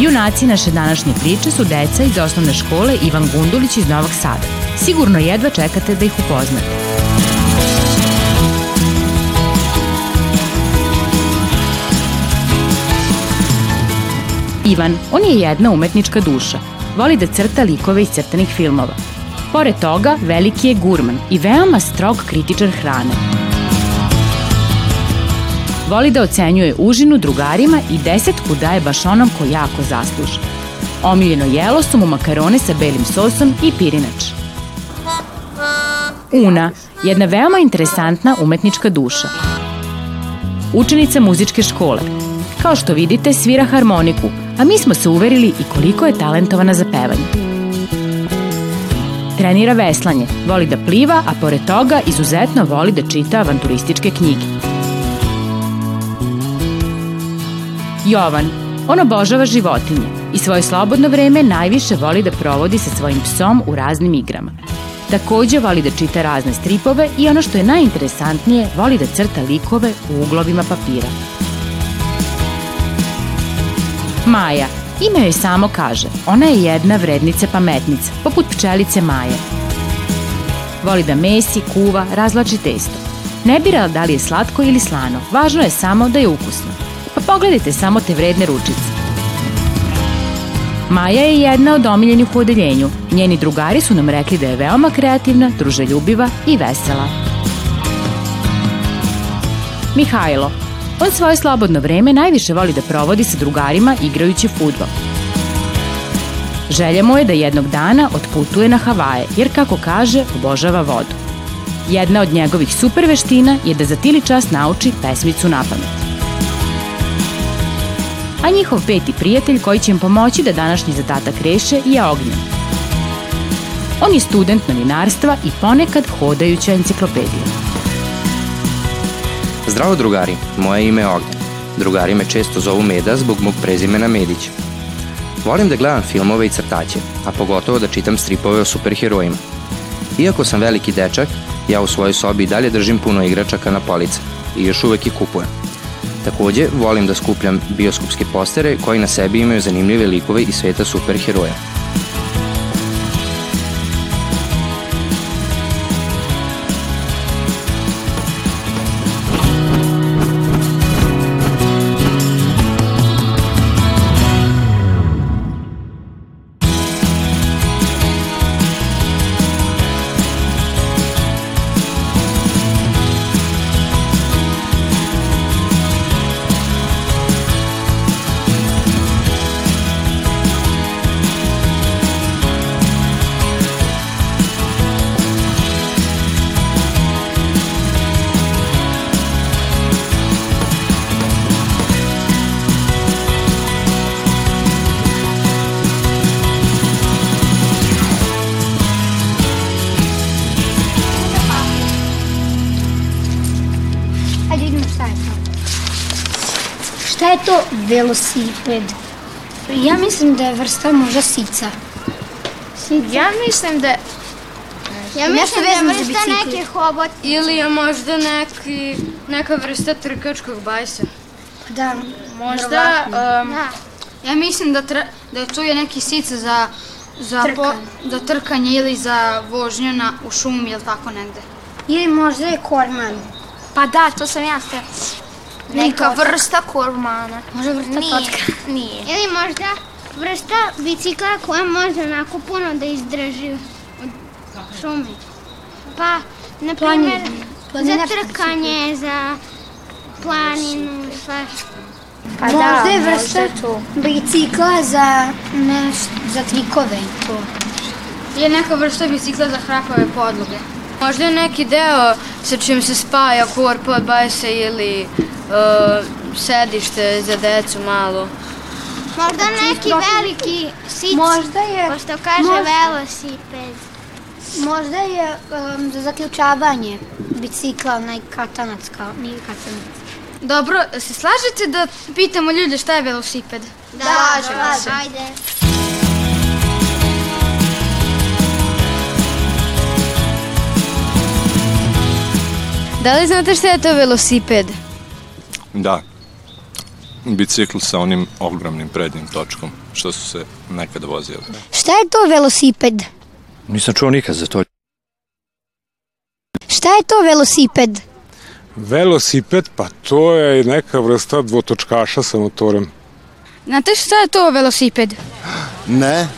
Junaci naše današnje priče su deca iz osnovne škole Ivan Gundulić iz Novog Sada. Sigurno jedva čekate da ih upoznate. Ivan, on je jedna umetnička duša. Voli da crta likove iz crtanih filmova. Pored toga, veliki je gurman i veoma strog kritičar hrane. Voli da ocenjuje užinu drugarima i desetku daje baš onom ko jako zasluži. Omiljeno jelo su mu makarone sa belim sosom i pirinač. Una, jedna veoma interesantna umetnička duša. Učenica muzičke škole. Kao što vidite, svira harmoniku, a mi smo se uverili i koliko je talentovana za pevanje. Trenira veslanje, voli da pliva, a pored toga izuzetno voli da čita avanturističke knjige. Jovan, on obožava životinje i svoje slobodno vreme najviše voli da provodi sa svojim psom u raznim igrama. Takođe voli da čita razne stripove i ono što je najinteresantnije, voli da crta likove u uglovima papira. Maja. Ime joj samo kaže, ona je jedna vrednica pametnica, poput pčelice Maje. Voli da mesi, kuva, razlači testo. Ne bira da li je slatko ili slano, važno je samo da je ukusno. Pogledajte samo te vredne ručice. Maja je jedna od omiljenih u odeljenju. Njeni drugari su nam rekli da je veoma kreativna, druželjubiva i vesela. Mihajlo, On svoje slobodno vreme najviše voli da provodi sa drugarima igrajući futbol. Želja mu je da jednog dana otputuje na Havaje, jer kako kaže, obožava vodu. Jedna od njegovih super veština je da za tili čas nauči pesmicu na pamet. A njihov peti prijatelj koji će im pomoći da današnji zadatak reše je Ognjen. On je student novinarstva i ponekad hodajuća enciklopedija. Zdravo drugari, moje ime je Ognjen. Drugari me često zovu Meda zbog mog prezimena Medić. Volim da gledam filmove i crtaće, a pogotovo da čitam stripove o superherojima. Iako sam veliki dečak, ja u svojoj sobi i dalje držim puno igračaka na police i još uvek ih kupujem. Takođe, volim da skupljam bioskopske postere koji na sebi imaju zanimljive likove iz sveta superheroja. To velosiped? Ja mislim da je vrsta možda sica. Sica? Ja mislim da je Ja mislim da je vrsta neke hobot. ili je možda neki, neka vrsta trkačkog bajsa. Da, Možda, um, Da. Ja mislim da, tre, da je to je neki sica za, za, po, Trkanje. za trkanje ili za vožnju na, u šumi ili tako negde. Ili možda je korman. Pa da, to sam ja ste. Neka vrsta kormana. Možda vrsta Nije, totka. nije. Ili možda vrsta bicikla koja može onako puno da izdrži od šume. Pa, na primjer, za trkanje, za planinu, svašta. Pa možda da, je vrsta bicikla za, neš, za trikove. To. Ili neka vrsta bicikla za hrapave podloge. Možda je neki deo sa čim se spaja korpa od bajsa ili uh, sedište za decu malo. Možda neki veliki sic. Možda je... Pošto kaže možda, velosiped. Možda je um, za zaključavanje bicikla onaj katanac kao, nije katanac. Dobro, se slažete da pitamo ljude šta je velosiped? Da, da, se. ajde. Da li znate šta je to velosiped? Da. Bicikl sa onim ogromnim prednjim točkom, što su se nekada vozili. Šta je to velosiped? Nisam čuo nikad za to. Šta je to velosiped? Velosiped, pa to je neka vrsta dvotočkaša sa motorem. Znate šta je to velosiped? Ne.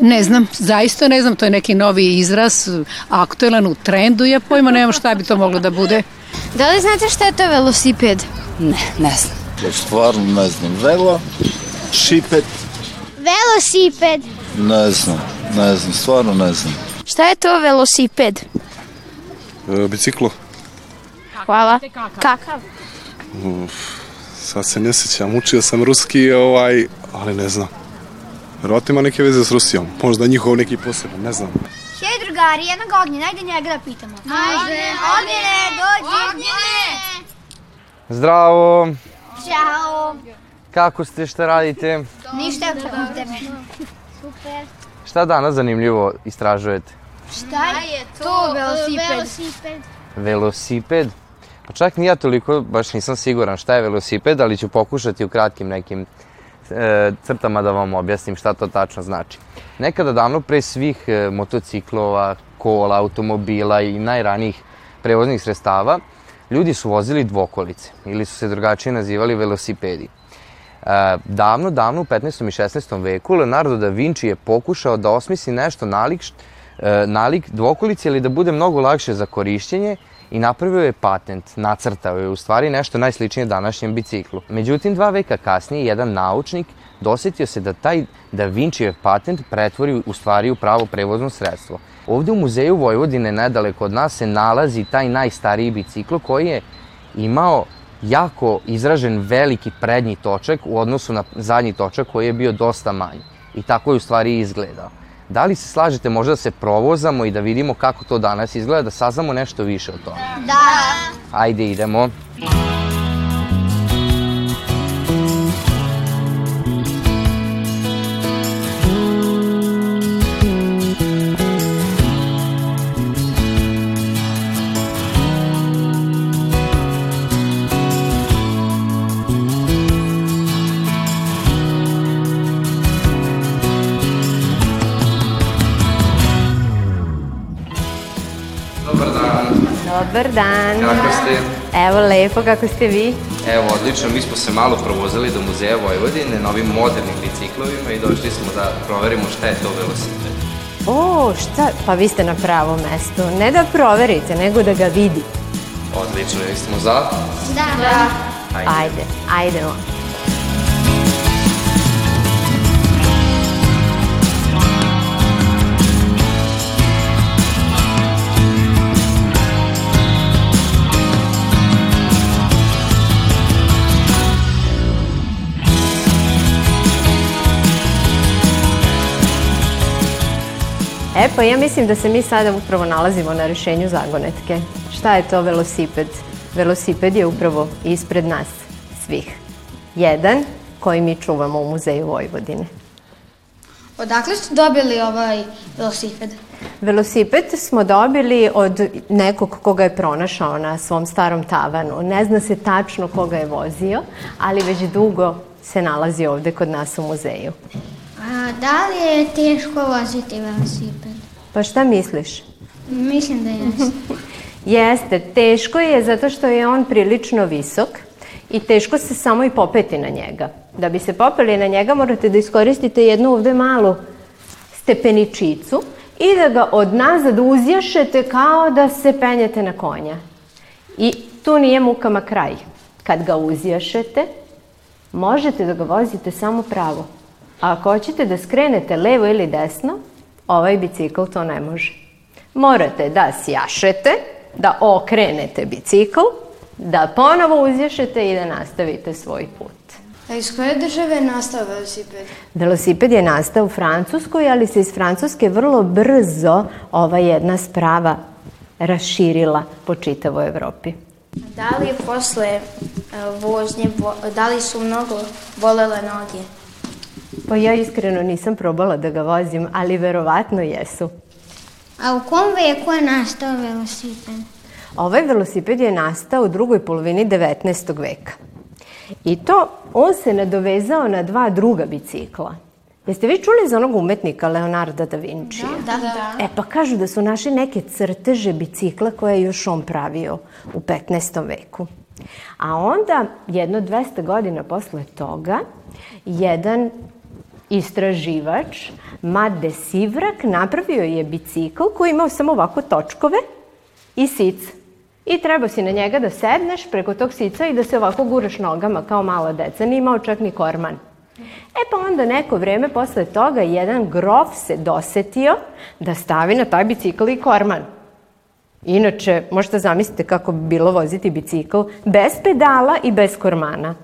Ne znam, zaista ne znam, to je neki novi izraz, aktuelan u trendu, ja pojma nemam šta bi to moglo da bude. Da li znate šta je to velosiped? Ne, ne znam. To stvarno ne znam. Velo, šipet, Velosiped. ne znam. Ne znam, stvarno ne znam. Šta je to velosiped? E, biciklo? Hvala. Kakav? Uf, sad se ne sjećam, učio sam ruski, ovaj, ali ne znam. Verovatno ima neke veze s Rusijom, možda njihov neki poseban, ne znam. Hej drugari, jednog ognjena, ajde njega da pitamo. Može. Ognjene, dođi. Ognjene. Zdravo, Ćao. kako ste, šta radite? Ništa je čekam tebe. Super. Šta danas zanimljivo istražujete? Šta je To velosiped. Velosiped. Velosiped? Pa čak ni ja toliko, baš nisam siguran šta je velosiped, ali ću pokušati u kratkim nekim crtama da vam objasnim šta to tačno znači. Nekada davno pre svih e, motociklova, kola, automobila i najranijih prevoznih sredstava, ljudi su vozili dvokolice ili su se drugačije nazivali velosipedi. E, davno, davno u 15. i 16. veku Leonardo da Vinci je pokušao da osmisli nešto nalik, e, nalik dvokolice ili da bude mnogo lakše za korišćenje i napravio je patent, nacrtao je u stvari nešto najsličnije današnjem biciklu. Međutim, dva veka kasnije, jedan naučnik dosetio se da taj Da Vincijev patent pretvori u stvari u pravo prevozno sredstvo. Ovde u muzeju Vojvodine, nedaleko od nas, se nalazi taj najstariji bicikl koji je imao jako izražen veliki prednji točak u odnosu na zadnji točak koji je bio dosta manji. I tako je u stvari izgledao. Da li se slažete možda da se provozamo i da vidimo kako to danas izgleda, da saznamo nešto više o tome? Da. Ajde, idemo. Dobar Dobar dan. Kako ste? Evo lepo, kako ste vi? Evo, odlično, mi smo se malo provozali do muzeja Vojvodine na ovim modernim biciklovima i došli smo da proverimo šta je to velosiped. O, šta? Pa vi ste na pravom mestu. Ne da proverite, nego da ga vidite. Odlično, mi smo za? Da. Da. Ajde. Ajde, ajdemo. E pa ja mislim da se mi sada upravo nalazimo na rešenju zagonetke. Šta je to velosiped? Velosiped je upravo ispred nas svih. Jedan koji mi čuvamo u Muzeju Vojvodine. Odakle ste dobili ovaj velosiped? Velosiped smo dobili od nekog koga je pronašao na svom starom tavanu. Ne zna se tačno koga je vozio, ali već dugo se nalazi ovde kod nas u muzeju. A da li je teško voziti velosiped? Pa šta misliš? Mislim da jeste. Jeste, teško je zato što je on prilično visok i teško se samo i popeti na njega. Da bi se popeli na njega morate da iskoristite jednu ovde malu stepeničicu i da ga od nazad uzjašete kao da se penjete na konja. I tu nije mukama kraj. Kad ga uzjašete, možete da ga vozite samo pravo. A ako hoćete da skrenete levo ili desno, ovaj bicikl to ne može. Morate da sjašete, da okrenete bicikl da ponovo uzješete i da nastavite svoj put. A iz koje države je nastao velosiped? Velosiped je nastao u Francuskoj, ali se iz Francuske vrlo brzo ova jedna sprava raširila po čitavoj Evropi. Da li posle vožnje, da li su mnogo bolele noge? Pa ja iskreno nisam probala da ga vozim, ali verovatno jesu. A u kom veku je nastao velosiped? Ovaj velosiped je nastao u drugoj polovini 19. veka. I to, on se nadovezao na dva druga bicikla. Jeste vi čuli za onog umetnika Leonarda da Vinci? Da, da, da. E pa kažu da su našli neke crteže bicikla koje je još on pravio u 15. veku. A onda, jedno 200 godina posle toga, jedan istraživač, Made Sivrak, napravio je bicikl koji imao samo ovako točkove i sic. I treba si na njega da sedneš preko tog sica i da se ovako guraš nogama kao mala deca. Nije imao čak ni korman. E pa onda neko vreme posle toga jedan grof se dosetio da stavi na taj bicikl i korman. Inače, možete zamislite kako bi bilo voziti bicikl bez pedala i bez kormana.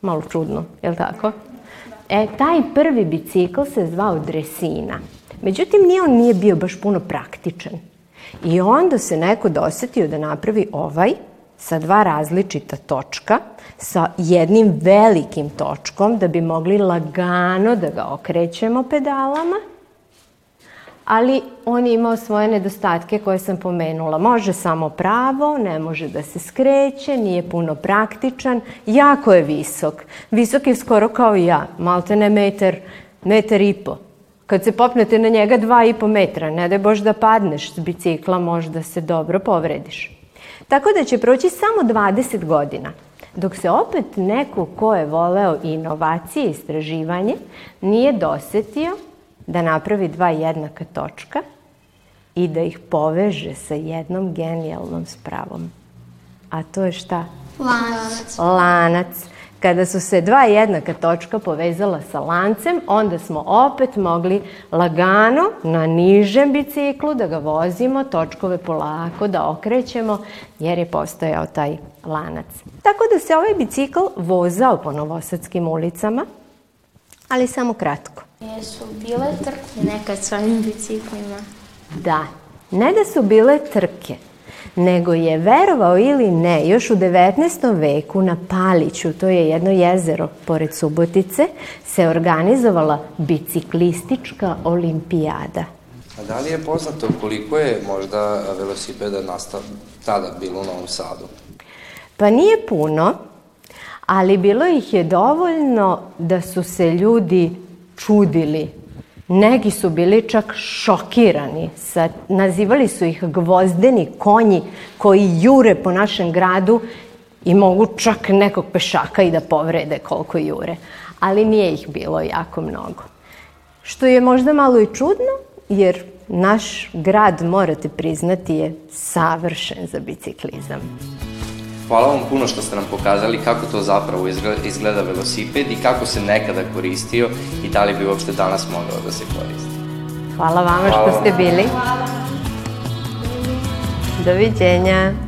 Malo čudno, je li tako? E, taj prvi bicikl se zvao Dresina. Međutim, nije on nije bio baš puno praktičan. I onda se neko dosetio da napravi ovaj sa dva različita točka, sa jednim velikim točkom da bi mogli lagano da ga okrećemo pedalama, ali on je imao svoje nedostatke koje sam pomenula. Može samo pravo, ne može da se skreće, nije puno praktičan, jako je visok. Visok je skoro kao i ja, malte ne metar, metar i po. Kad se popnete na njega dva i po metra, ne daj Bož da padneš s bicikla, možda se dobro povrediš. Tako da će proći samo 20 godina, dok se opet neko ko je voleo inovacije i istraživanje nije dosetio da napravi dva jednaka točka i da ih poveže sa jednom genijalnom spravom. A to je šta? Lanac. Lanac. Kada su se dva jednaka točka povezala sa lancem, onda smo opet mogli lagano na nižem biciklu da ga vozimo, točkove polako da okrećemo, jer je postojao taj lanac. Tako da se ovaj bicikl vozao po novosadskim ulicama, ali samo kratko. Jesu bile trke nekad s ovim biciklima? Da, ne da su bile trke, nego je, verovao ili ne, još u 19. veku na Paliću, to je jedno jezero pored Subotice, se organizovala biciklistička olimpijada. A da li je poznato koliko je možda velosipeda nastav, tada bilo u Novom Sadu? Pa nije puno, ali bilo ih je dovoljno da su se ljudi čudili Neki su bili čak šokirani. Sa, nazivali su ih gvozdeni konji koji jure po našem gradu i mogu čak nekog pešaka i da povrede koliko jure. Ali nije ih bilo jako mnogo. Što je možda malo i čudno, jer naš grad, morate priznati, je savršen za biciklizam. Hvala vam puno što ste nam pokazali kako to zapravo izgleda velosiped i kako se nekada koristio i da li bi uopšte danas mogao da se koristi. Hvala vama Hvala što ste bili. Hvala. Doviđenja.